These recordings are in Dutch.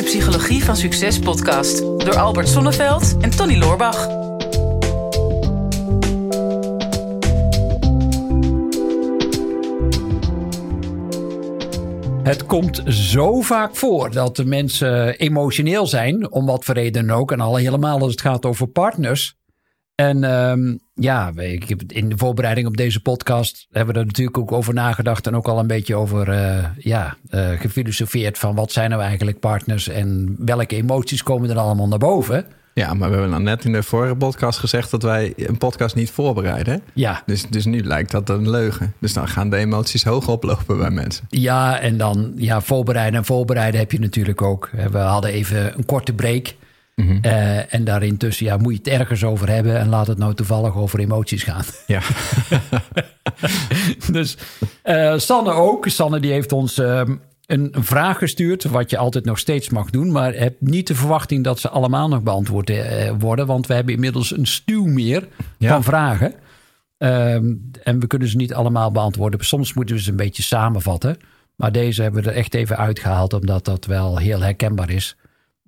de Psychologie van Succes podcast door Albert Sonneveld en Tony Loorbach. Het komt zo vaak voor dat de mensen emotioneel zijn, om wat voor reden ook. En al helemaal als het gaat over partners. En um, ja, ik heb in de voorbereiding op deze podcast hebben we er natuurlijk ook over nagedacht. En ook al een beetje over uh, ja, uh, gefilosofeerd van wat zijn nou eigenlijk partners en welke emoties komen er allemaal naar boven. Ja, maar we hebben dan net in de vorige podcast gezegd dat wij een podcast niet voorbereiden. Ja. Dus, dus nu lijkt dat een leugen. Dus dan gaan de emoties hoog oplopen bij mensen. Ja, en dan ja, voorbereiden en voorbereiden heb je natuurlijk ook. We hadden even een korte break. Mm -hmm. uh, en daarin tussen, ja, moet je het ergens over hebben en laat het nou toevallig over emoties gaan. Ja. dus uh, Sanne ook. Sanne die heeft ons uh, een, een, vraag gestuurd, wat je altijd nog steeds mag doen. Maar heb niet de verwachting dat ze allemaal nog beantwoord uh, worden. Want we hebben inmiddels een stuw meer ja. van vragen. Um, en we kunnen ze niet allemaal beantwoorden. Soms moeten we ze een beetje samenvatten. Maar deze hebben we er echt even uitgehaald, omdat dat wel heel herkenbaar is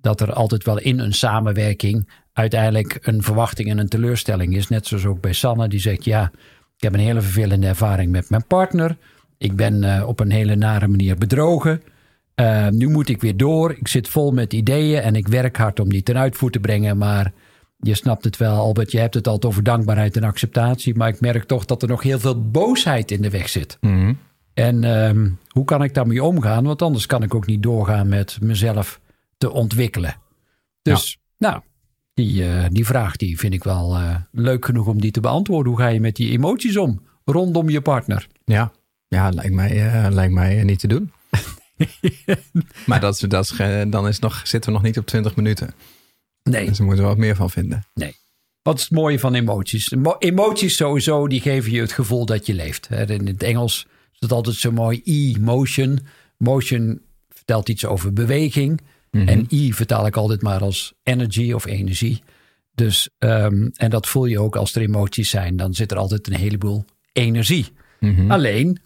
dat er altijd wel in een samenwerking uiteindelijk een verwachting en een teleurstelling is. Net zoals ook bij Sanne, die zegt: Ja, ik heb een hele vervelende ervaring met mijn partner. Ik ben uh, op een hele nare manier bedrogen. Uh, nu moet ik weer door. Ik zit vol met ideeën en ik werk hard om die ten uitvoer te brengen. Maar je snapt het wel, Albert. Je hebt het altijd over dankbaarheid en acceptatie. Maar ik merk toch dat er nog heel veel boosheid in de weg zit. Mm -hmm. En uh, hoe kan ik daarmee omgaan? Want anders kan ik ook niet doorgaan met mezelf te ontwikkelen. Dus, ja. nou, die, uh, die vraag die vind ik wel uh, leuk genoeg om die te beantwoorden. Hoe ga je met die emoties om rondom je partner? Ja, ja lijkt, mij, uh, lijkt mij niet te doen. maar dat, is, dat is, dan is nog, zitten we nog niet op 20 minuten. Nee. Dus daar moeten we wat meer van vinden. Nee. Wat is het mooie van emoties? Emoties sowieso, die geven je het gevoel dat je leeft. In het Engels is het altijd zo mooi E-motion. Motion vertelt iets over beweging. -hmm. En I vertaal ik altijd maar als energy of energie. Dus, um, en dat voel je ook als er emoties zijn. Dan zit er altijd een heleboel energie. Mhm. Alleen,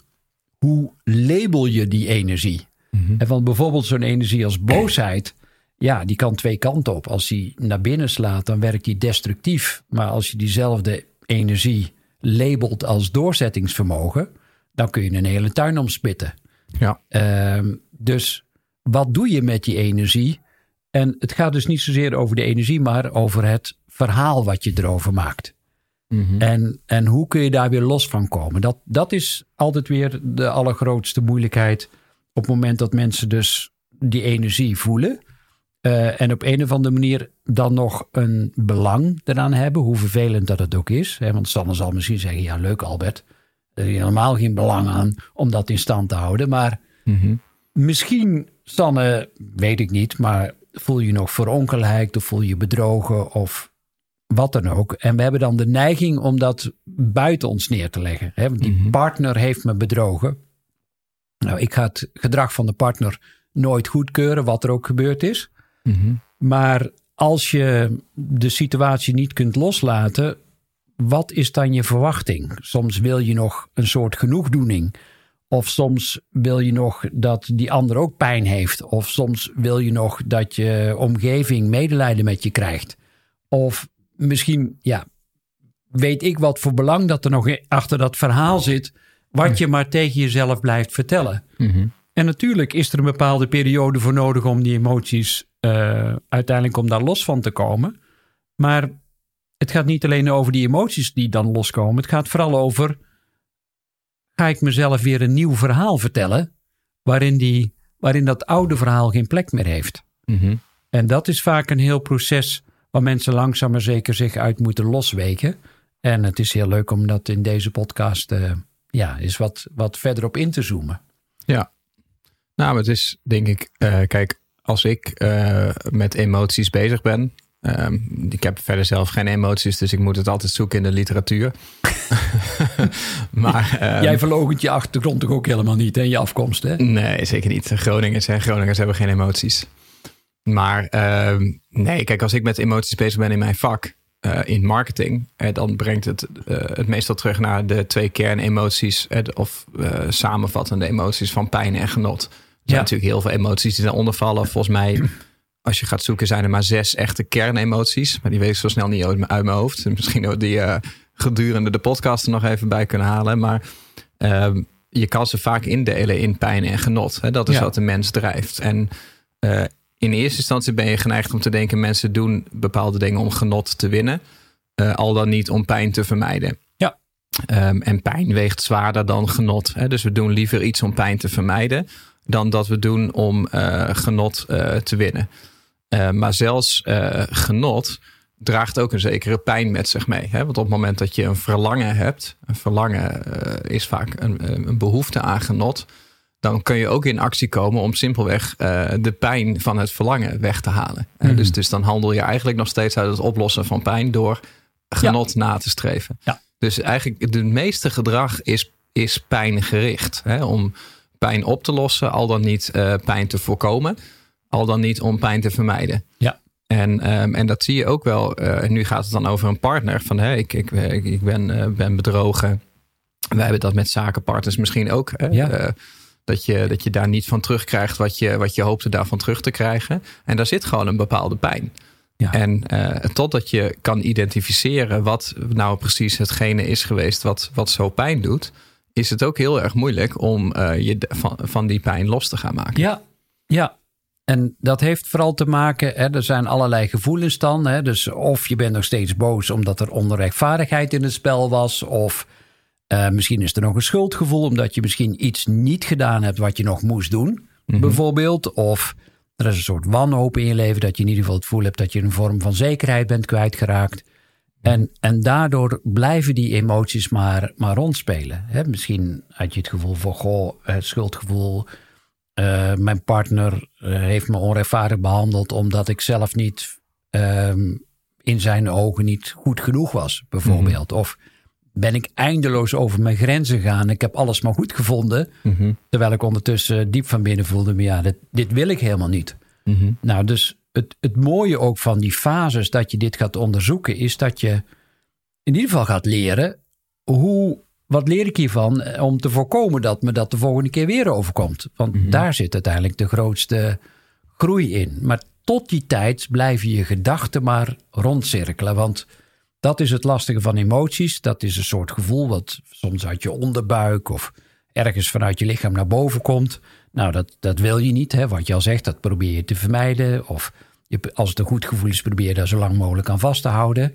hoe label je die energie? Mhm. En van bijvoorbeeld zo'n energie als boosheid. Ja, die kan twee kanten op. Als die naar binnen slaat, dan werkt die destructief. Maar als je diezelfde energie labelt als doorzettingsvermogen, dan kun je een hele tuin omspitten. Ja. Um, dus wat doe je met die energie? En het gaat dus niet zozeer over de energie, maar over het verhaal wat je erover maakt. Mm -hmm. en, en hoe kun je daar weer los van komen? Dat, dat is altijd weer de allergrootste moeilijkheid. Op het moment dat mensen dus die energie voelen. Uh, en op een of andere manier dan nog een belang eraan hebben. Hoe vervelend dat het ook is. Hè? Want Sanne zal misschien zeggen, ja leuk Albert. Er is helemaal geen belang aan om dat in stand te houden. Maar mm -hmm. misschien Sanne, weet ik niet, maar voel je nog verongelijkt of voel je bedrogen of wat dan ook. En we hebben dan de neiging om dat buiten ons neer te leggen. Hè? Want die Mhm. mm -hmm. partner heeft me bedrogen. Nou, ik ga het gedrag van de partner nooit goedkeuren, wat er ook gebeurd is. Mm -hmm. Maar als je de situatie niet kunt loslaten, wat is dan je verwachting? Soms wil je nog een soort genoegdoening. Of soms wil je nog dat die ander ook pijn heeft. Of soms wil je nog dat je omgeving medelijden met je krijgt. Of misschien, ja, weet ik wat voor belang dat er nog achter dat verhaal zit. Wat je maar tegen jezelf blijft vertellen. Mm -hmm. En natuurlijk is er een bepaalde periode voor nodig om die emoties uh, uiteindelijk om daar los van te komen. Maar het gaat niet alleen over die emoties die dan loskomen. Het gaat vooral over ga ik mezelf weer een nieuw verhaal vertellen. Waarin, die, waarin dat oude verhaal geen plek meer heeft. Mm -hmm. En dat is vaak een heel proces waar mensen langzaam maar zeker zich uit moeten losweken. En het is heel leuk om dat in deze podcast uh, ja, eens wat, wat verder op in te zoomen. Ja, nou, het is denk ik, uh, kijk, als ik uh, met emoties bezig ben. Um, ik heb verder zelf geen emoties, dus ik moet het altijd zoeken in de literatuur. maar, um, Jij verlogent je achtergrond toch ook helemaal niet en je afkomst, hè? Nee, zeker niet. Groningers en Groningers hebben geen emoties. Maar um, nee, kijk, als ik met emoties bezig ben in mijn vak, uh, in marketing, uh, dan brengt het uh, het meestal terug naar de twee kernemoties of samenvattende emoties van pijn en genot. Er zijn Ja. natuurlijk heel veel emoties die daaronder vallen. Volgens mij als je gaat zoeken, zijn er maar zes echte kernemoties. Maar die weet ik zo snel niet uit mijn hoofd. Misschien ook die uh, gedurende de podcast er nog even bij kunnen halen. Maar ehm, je kan ze vaak indelen in pijn en genot. Hè? Dat is wat de mens drijft. En uh, in eerste instantie ben je geneigd om te denken: mensen doen bepaalde dingen om genot te winnen. Uh, al dan niet om pijn te vermijden. Ja. Um, en pijn weegt zwaarder dan genot. Hè? Dus we doen liever iets om pijn te vermijden. dan dat we doen om genot te winnen. Maar zelfs genot draagt ook een zekere pijn met zich mee. Hè? Want op het moment dat je een verlangen hebt, een verlangen uh, is vaak een, een, behoefte aan genot, dan kun je ook in actie komen om simpelweg de pijn van het verlangen weg te halen. Mm dus, dus dan handel je eigenlijk nog steeds uit het oplossen van pijn door genot ja. na te streven. Ja. Dus eigenlijk het meeste gedrag is, is pijngericht. Hè? Om pijn op te lossen, al dan niet pijn te voorkomen, al dan niet om pijn te vermijden. Ja. En, um, en dat zie je ook wel. Uh, nu gaat het dan over een partner. Van hey, ik, ik, ik, ik ben, uh, ben bedrogen. Wij hebben dat met zakenpartners misschien ook. Hè? Ja. Uh, dat, je, dat je daar niet van terugkrijgt wat je, wat je hoopte daarvan terug te krijgen. En daar zit gewoon een bepaalde pijn. Ja. En totdat je kan identificeren wat nou precies hetgene is geweest wat, wat zo pijn doet, is het ook heel erg moeilijk om je van, van die pijn los te gaan maken. Ja, ja. En dat heeft vooral te maken, hè, er zijn allerlei gevoelens dan. Hè, dus of je bent nog steeds boos omdat er onrechtvaardigheid in het spel was. Of uh, misschien is er nog een schuldgevoel omdat je misschien iets niet gedaan hebt wat je nog moest doen. Mhm. Bijvoorbeeld. Of er is een soort wanhoop in je leven dat je in ieder geval het gevoel hebt dat je een vorm van zekerheid bent kwijtgeraakt. En, en daardoor blijven die emoties maar, maar rondspelen. Hè, misschien had je het gevoel van, goh, het schuldgevoel... Uh, mijn partner uh, heeft me onrechtvaardig behandeld omdat ik zelf niet um, in zijn ogen niet goed genoeg was, bijvoorbeeld. Mm-hmm. Of ben ik eindeloos over mijn grenzen gegaan. Ik heb alles maar goed gevonden. Mm-hmm. Terwijl ik ondertussen diep van binnen voelde, maar ja, dit, dit wil ik helemaal niet. Mm-hmm. Nou, dus het, het mooie ook van die fases dat je dit gaat onderzoeken, is dat je in ieder geval gaat leren hoe wat leer ik hiervan om te voorkomen dat me dat de volgende keer weer overkomt? Want Mhm. daar zit uiteindelijk de grootste groei in. Maar tot die tijd blijven je gedachten maar rondcirkelen. Want dat is het lastige van emoties. Dat is een soort gevoel wat soms uit je onderbuik of ergens vanuit je lichaam naar boven komt. Nou, dat, dat wil je niet. Hè? Wat je al zegt, dat probeer je te vermijden. Of je, als het een goed gevoel is, probeer je daar zo lang mogelijk aan vast te houden.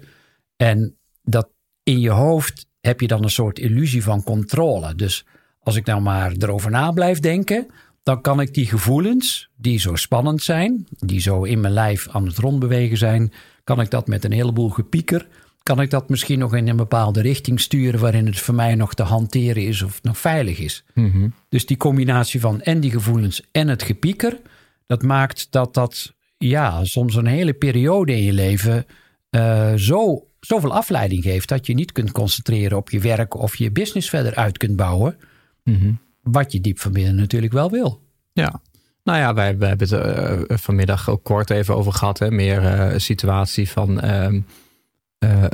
En dat in je hoofd heb je dan een soort illusie van controle. Dus als ik nou maar erover na blijf denken, dan kan ik die gevoelens, die zo spannend zijn, die zo in mijn lijf aan het rondbewegen zijn, kan ik dat met een heleboel gepieker, kan ik dat misschien nog in een bepaalde richting sturen waarin het voor mij nog te hanteren is of nog veilig is. Mm-hmm. Dus die combinatie van en die gevoelens en het gepieker, dat maakt dat dat ja, soms een hele periode in je leven uh, zo zoveel afleiding geeft dat je niet kunt concentreren op je werk of je business verder uit kunt bouwen. Mm-hmm. Wat je diep van binnen natuurlijk wel wil. Ja, nou ja, wij, wij hebben het uh, vanmiddag ook kort even over gehad. Hè? Meer uh, situatie van uh,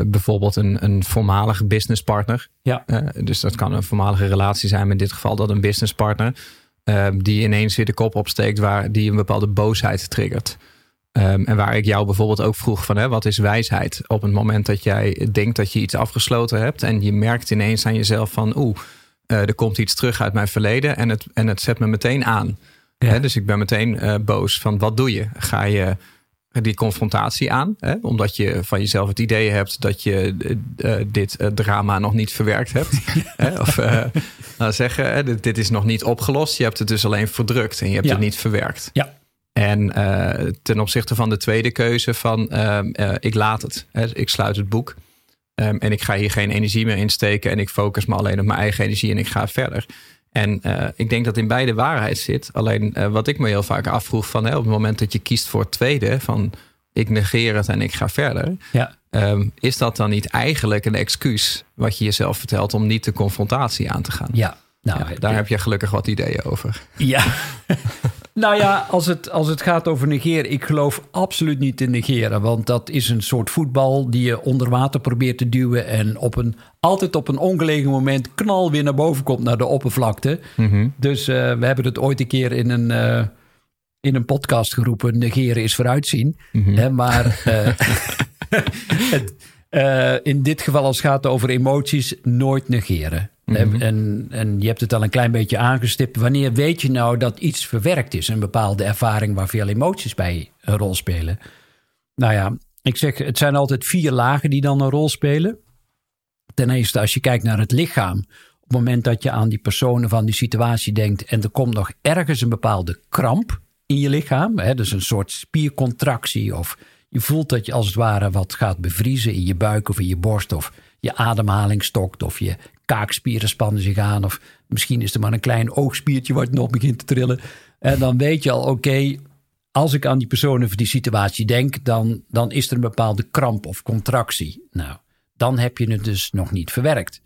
bijvoorbeeld een, een voormalige businesspartner. Ja. dus dat kan een voormalige relatie zijn, maar in dit geval dat een businesspartner. ehm, die ineens weer de kop opsteekt waar die een bepaalde boosheid triggert. Um, en waar ik jou bijvoorbeeld ook vroeg van, hè, wat is wijsheid? Op het moment dat jij denkt dat je iets afgesloten hebt en je merkt ineens aan jezelf van, oeh, uh, er komt iets terug uit mijn verleden en het, en het zet me meteen aan. Ja. Hè, dus ik ben meteen uh, boos van, wat doe je? Ga je die confrontatie aan, hè? omdat je van jezelf het idee hebt dat je uh, dit drama nog niet verwerkt hebt. hè? Of nou zeggen, dit, dit, is nog niet opgelost. Je hebt het dus alleen verdrukt en je hebt ja. het niet verwerkt. Ja. En uh, ten opzichte van de tweede keuze van uh, uh, ik laat het. Hè, ik sluit het boek. Um, en ik ga hier geen energie meer in steken. En ik focus me alleen op mijn eigen energie en ik ga verder. En ik denk dat in beide waarheid zit. Alleen wat ik me heel vaak afvroeg van hè, op het moment dat je kiest voor het tweede. Van ik negeer het en ik ga verder. Ja. Um, is dat dan niet eigenlijk een excuus wat je jezelf vertelt om niet de confrontatie aan te gaan? Ja. Nou, ja, daar heb je gelukkig wat ideeën over. Ja. nou ja, als het, als het gaat over negeren, ik geloof absoluut niet in negeren. Want dat is een soort voetbal die je onder water probeert te duwen. En op een, altijd op een ongelegen moment knal weer naar boven komt naar de oppervlakte. Mm-hmm. Dus uh, we hebben het ooit een keer in een, uh, in een podcast geroepen: negeren is vooruitzien. Mhm. Hè, maar eh, het, eh, in dit geval, als het gaat over emoties, nooit negeren. Mhm. En, en je hebt het al een klein beetje aangestipt. Wanneer weet je nou dat iets verwerkt is? Een bepaalde ervaring waar veel emoties bij een rol spelen. Nou ja, ik zeg, het zijn altijd vier lagen die dan een rol spelen. Ten eerste, als je kijkt naar het lichaam. Op het moment dat je aan die personen van die situatie denkt. en er komt nog ergens een bepaalde kramp in je lichaam. Hè, dus een soort spiercontractie. of je voelt dat je als het ware wat gaat bevriezen in je buik of in je borst. of je ademhaling stokt. of je kaakspieren spannen zich aan. of misschien is er maar een klein oogspiertje wat nog begint te trillen. En dan weet je al, oké, als ik aan die personen of die situatie denk, dan, dan is er een bepaalde kramp of contractie. Nou, dan heb je het dus nog niet verwerkt.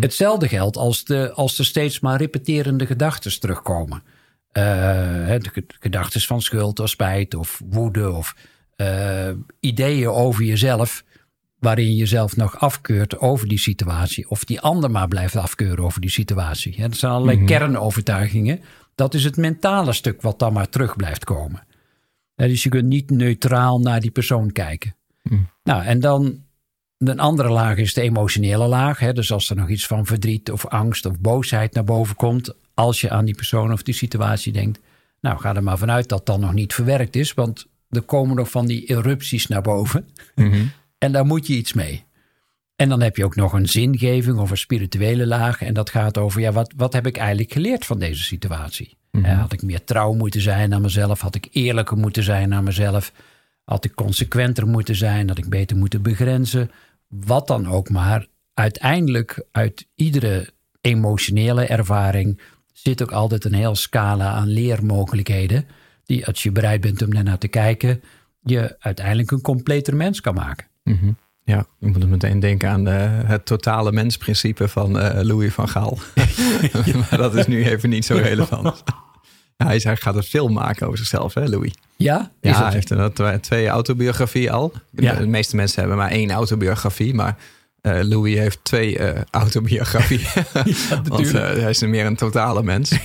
Hetzelfde geldt als, de, als er steeds maar repeterende gedachten terugkomen. Eh, de gedachten van schuld of spijt of woede of eh, ideeën over jezelf, waarin je jezelf nog afkeurt over die situatie, of die ander maar blijft afkeuren over die situatie. Hè, dat zijn allerlei kernovertuigingen. Dat is het mentale stuk wat dan maar terug blijft komen. Dus je kunt niet neutraal naar die persoon kijken. Nou, en dan een andere laag is de emotionele laag. Hè? Dus als er nog iets van verdriet of angst of boosheid naar boven komt. Als je aan die persoon of die situatie denkt. Nou, ga er maar vanuit dat dat nog niet verwerkt is. Want er komen nog van die erupties naar boven. En daar moet je iets mee. En dan heb je ook nog een zingeving of een spirituele laag. En dat gaat over, ja, wat, wat heb ik eigenlijk geleerd van deze situatie? Eh, Had ik meer trouw moeten zijn naar mezelf? Had ik eerlijker moeten zijn naar mezelf? Had ik consequenter moeten zijn? Had ik beter moeten begrenzen? Wat dan ook maar. Uiteindelijk, uit iedere emotionele ervaring zit ook altijd een heel scala aan leermogelijkheden. Die, als je bereid bent om daarnaar te kijken, je uiteindelijk een completer mens kan maken. Ja, ik moet meteen denken aan eh, het totale mensprincipe van eh, Louis van Gaal. maar dat is nu even niet zo relevant. Ja, hij, is- hij gaat een film maken over zichzelf, hè, Louis? Ja, Ja, hij heeft tw- twee autobiografieën al. Ja. De meeste mensen hebben maar één autobiografie, maar eh, Louis heeft twee eh autobiografieën. Want eh, hij is meer een totale mens.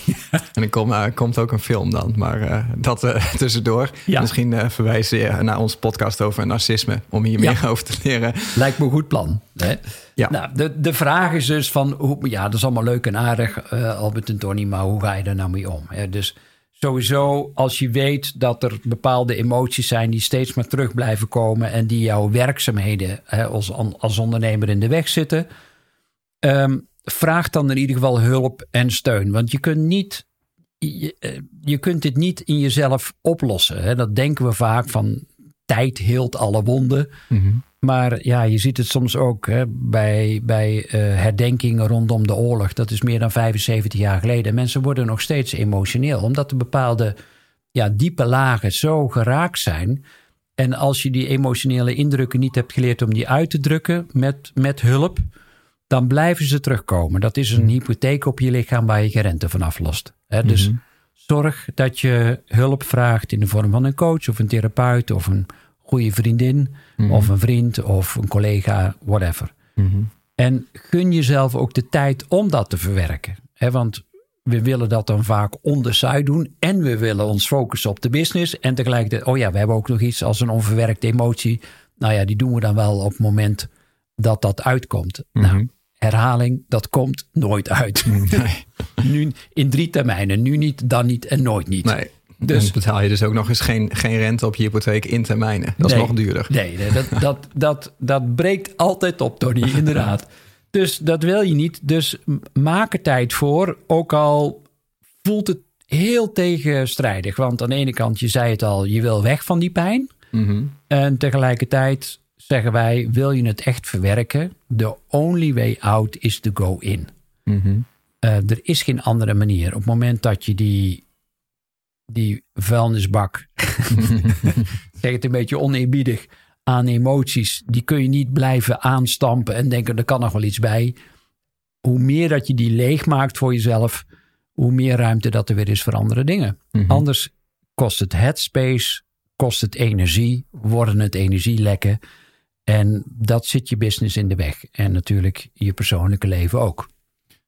En er komt, komt ook een film dan, maar dat tussendoor. Ja. Misschien verwijs je naar onze podcast over narcisme, om hier meer over te leren. Lijkt me een goed plan. Hè? Ja. Nou, de, de vraag is dus van, hoe, ja, dat is allemaal leuk en aardig, Albert en Tony, maar hoe ga je daar nou mee om? Hè? Dus sowieso, als je weet dat er bepaalde emoties zijn die steeds maar terug blijven komen en die jouw werkzaamheden hè, als, als ondernemer in de weg zitten, ehm, vraag dan in ieder geval hulp en steun. Want je kunt niet. Je, eh, je kunt dit niet in jezelf oplossen. Hè? Dat denken we vaak van tijd heelt alle wonden. Maar ja, je ziet het soms ook hè, bij, bij eh, herdenkingen rondom de oorlog. Dat is meer dan 75 jaar geleden. Mensen worden nog steeds emotioneel, omdat er bepaalde ja, diepe lagen zo geraakt zijn. En als je die emotionele indrukken niet hebt geleerd om die uit te drukken met, met hulp, dan blijven ze terugkomen. Dat is een hypotheek op je lichaam waar je geen rente van aflost. Hè, dus zorg dat je hulp vraagt in de vorm van een coach of een therapeut of een goede vriendin of een vriend of een collega, whatever. En gun jezelf ook de tijd om dat te verwerken. Want we willen dat dan vaak on the side doen. En we willen ons focussen op de business. En tegelijkertijd, oh ja, we hebben ook nog iets als een onverwerkte emotie. Nou ja, die doen we dan wel op het moment dat dat uitkomt. Nou, herhaling, dat komt nooit uit. nu in drie termijnen. Nu niet, dan niet en nooit niet. Nee. Dus- betaal je dus ook nog eens geen, geen rente op je hypotheek in termijnen. Dat is Nee. nog duurder. Nee, nee, dat, dat, dat, dat breekt altijd op, Tony, inderdaad. Dus dat wil je niet. Dus maak er tijd voor. Ook al voelt het heel tegenstrijdig. Want aan de ene kant, je zei het al, je wil weg van die pijn. En tegelijkertijd zeggen wij, wil je het echt verwerken? The only way out is to go in. Eh, er is geen andere manier. Op het moment dat je die, die vuilnisbak, zeg het een beetje oneerbiedig, aan emoties, die kun je niet blijven aanstampen en denken, er kan nog wel iets bij. Hoe meer dat je die leeg maakt voor jezelf, hoe meer ruimte dat er weer is voor andere dingen. Anders kost het headspace, kost het energie, worden het energielekken. En dat zit je business in de weg. En natuurlijk je persoonlijke leven ook.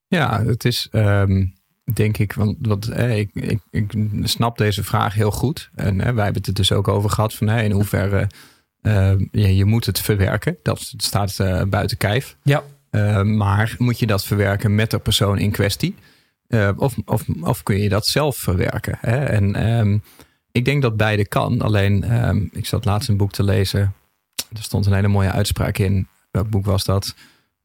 Ja, het is. ehm, denk ik, want eh, ik, ik, ik snap deze vraag heel goed. En eh, wij hebben het er dus ook over gehad van in hoeverre uh, ja, je moet het verwerken. Dat staat uh, buiten kijf. Ja. Uh, maar moet je dat verwerken met de persoon in kwestie? of, of, of kun je dat zelf verwerken? Hè? En um, ik denk dat beide kan. Alleen, um, ik zat laatst een boek te lezen. Er stond een hele mooie uitspraak in. Welk boek was dat?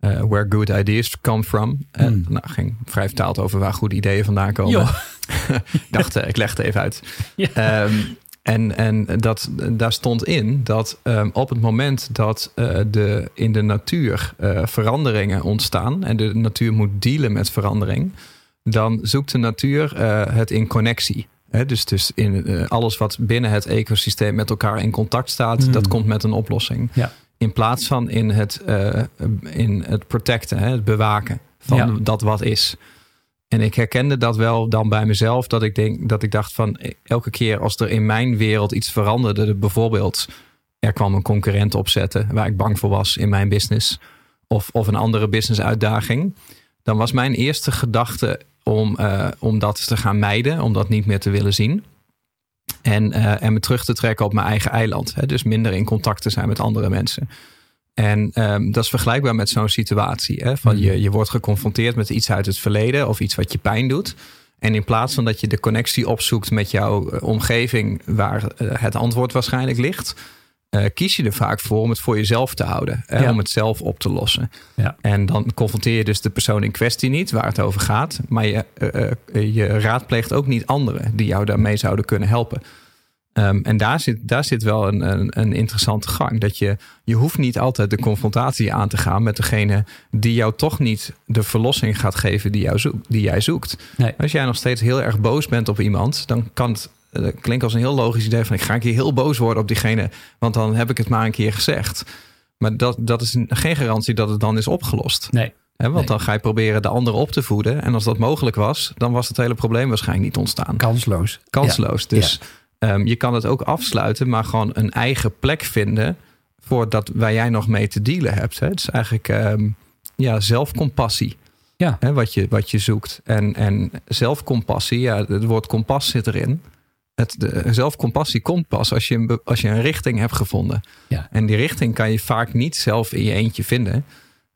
Uh, where good ideas come from. En hmm. nou, ging vrij vertaald over waar goede ideeën vandaan komen. ik dacht, ik leg het even uit. Ja. Um, en, en dat, daar stond in dat um, op het moment dat uh, de, in de natuur uh, veranderingen ontstaan en de natuur moet dealen met verandering, dan zoekt de natuur het in connectie. He, dus, dus in alles wat binnen het ecosysteem met elkaar in contact staat, mm. dat komt met een oplossing. Ja. In plaats van in het, in het protecten, het bewaken van ja. dat wat is. En ik herkende dat wel dan bij mezelf, dat ik denk dat ik dacht van elke keer als er in mijn wereld iets veranderde, bijvoorbeeld er kwam een concurrent opzetten waar ik bang voor was in mijn business, of, of een andere business uitdaging, dan was mijn eerste gedachte om, uh, om dat te gaan mijden, om dat niet meer te willen zien. En, uh, en me terug te trekken op mijn eigen eiland. Hè? Dus minder in contact te zijn met andere mensen. En um, dat is vergelijkbaar met zo'n situatie. Hè? Van je, je wordt geconfronteerd met iets uit het verleden of iets wat je pijn doet. En in plaats van dat je de connectie opzoekt met jouw eh, omgeving waar het antwoord waarschijnlijk ligt, uh, kies je er vaak voor om het voor jezelf te houden. Hè? Ja. Om het zelf op te lossen. Ja. En dan confronteer je dus de persoon in kwestie niet waar het over gaat. Maar je, je raadpleegt ook niet anderen die jou daarmee zouden kunnen helpen. Um, en daar zit, daar zit wel een, een, een, interessante gang. Dat je, je hoeft niet altijd de confrontatie aan te gaan met degene die jou toch niet de verlossing gaat geven die, jou zoek, die jij zoekt. Nee. Als jij nog steeds heel erg boos bent op iemand, dan kan het uh, klinkt als een heel logisch idee van ik ga een keer heel boos worden op diegene, want dan heb ik het maar een keer gezegd. Maar dat, dat is geen garantie dat het dan is opgelost. Nee. He, want nee. dan ga je proberen de ander op te voeden. En als dat mogelijk was, dan was het hele probleem waarschijnlijk niet ontstaan. Kansloos. Kansloos. Ja. Dus ja. Um, je kan het ook afsluiten, maar gewoon een eigen plek vinden voor dat waar jij nog mee te dealen hebt. Hè? Het is eigenlijk um, ja, zelfcompassie. Ja. Hè, wat, je, wat je zoekt. En, en zelfcompassie, ja, het woord kompas zit erin. Het, de, zelfcompassie komt pas als je, een, als je een richting hebt gevonden. Ja. En die richting kan je vaak niet zelf in je eentje vinden.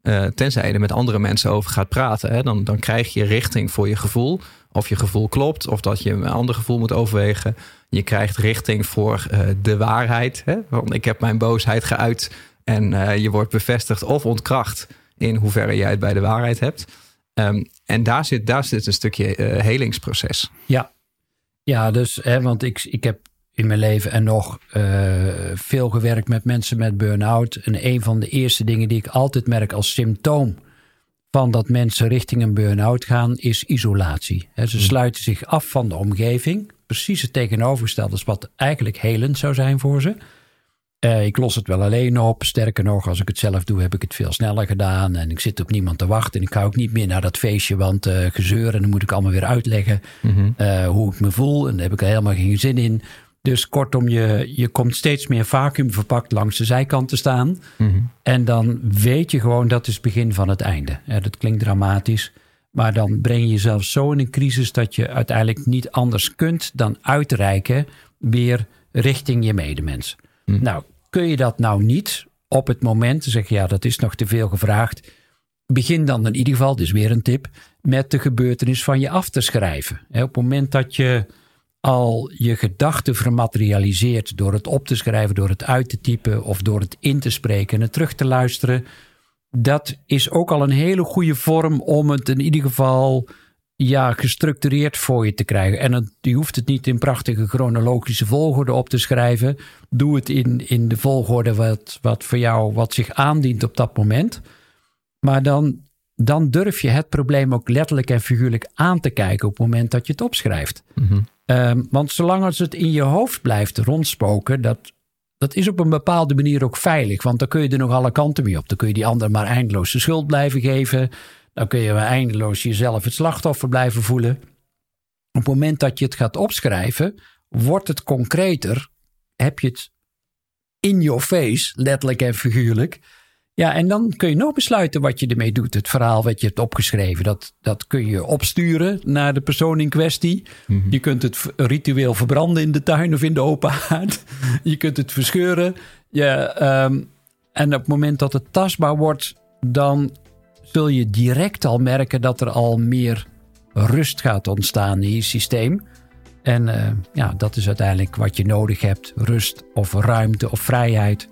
Uh, tenzij je er met andere mensen over gaat praten. Hè? Dan, dan krijg je richting voor je gevoel. Of je gevoel klopt, of dat je een ander gevoel moet overwegen. Je krijgt richting voor uh, de waarheid. Hè? Want ik heb mijn boosheid geuit en uh, je wordt bevestigd of ontkracht in hoeverre jij het bij de waarheid hebt. Um, en daar zit, daar zit een stukje helingsproces. Ja, ja dus, hè, want ik, ik heb in mijn leven en nog veel gewerkt met mensen met burn-out. En een van de eerste dingen die ik altijd merk als symptoom van dat mensen richting een burn-out gaan, is isolatie. He, ze sluiten zich af van de omgeving. Precies het tegenovergestelde is wat eigenlijk helend zou zijn voor ze. Uh, ik los het wel alleen op. Sterker nog, als ik het zelf doe, heb ik het veel sneller gedaan. En ik zit op niemand te wachten. En ik ga ook niet meer naar dat feestje, want uh, gezeur. En dan moet ik allemaal weer uitleggen mm-hmm. uh, hoe ik me voel. En daar heb ik er helemaal geen zin in. Dus kortom, je, je komt steeds meer vacuüm verpakt langs de zijkant te staan. Mm-hmm. En dan weet je gewoon dat is het begin van het einde. Dat klinkt dramatisch. Maar dan breng je jezelf zo in een crisis dat je uiteindelijk niet anders kunt dan uitreiken weer richting je medemens. Mm. Nou, kun je dat nou niet op het moment, dan zeg je ja, dat is nog te veel gevraagd. Begin dan in ieder geval, dus weer een tip, met de gebeurtenis van je af te schrijven. Op het moment dat je al je gedachten vermaterialiseert door het op te schrijven, door het uit te typen of door het in te spreken en het terug te luisteren. Dat is ook al een hele goede vorm om het in ieder geval ja, gestructureerd voor je te krijgen. En het, je hoeft het niet in prachtige chronologische volgorde op te schrijven. Doe het in, in de volgorde wat, wat voor jou wat zich aandient op dat moment. Maar dan, dan durf je het probleem ook letterlijk en figuurlijk aan te kijken op het moment dat je het opschrijft. Mm-hmm. Um, want zolang als het in je hoofd blijft rondspoken, dat, dat is op een bepaalde manier ook veilig. Want dan kun je er nog alle kanten mee op. Dan kun je die ander maar eindeloos de schuld blijven geven. Dan kun je eindeloos jezelf het slachtoffer blijven voelen. Op het moment dat je het gaat opschrijven, wordt het concreter. Heb je het in your face, letterlijk en figuurlijk. Ja, en dan kun je nog besluiten wat je ermee doet. Het verhaal wat je hebt opgeschreven, dat, dat kun je opsturen naar de persoon in kwestie. Je kunt het ritueel verbranden in de tuin of in de open haard. Je kunt het verscheuren. Je, ehm, en op het moment dat het tastbaar wordt, dan zul je direct al merken dat er al meer rust gaat ontstaan in je systeem. En eh, ja, dat is uiteindelijk wat je nodig hebt: rust of ruimte of vrijheid.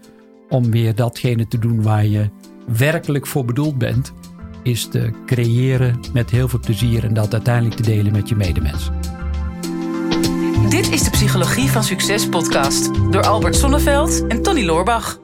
Om weer datgene te doen waar je werkelijk voor bedoeld bent. Is te creëren met heel veel plezier en dat uiteindelijk te delen met je medemens. Dit is de Psychologie van Succes podcast door Albert Sonneveld en Tony Loorbach.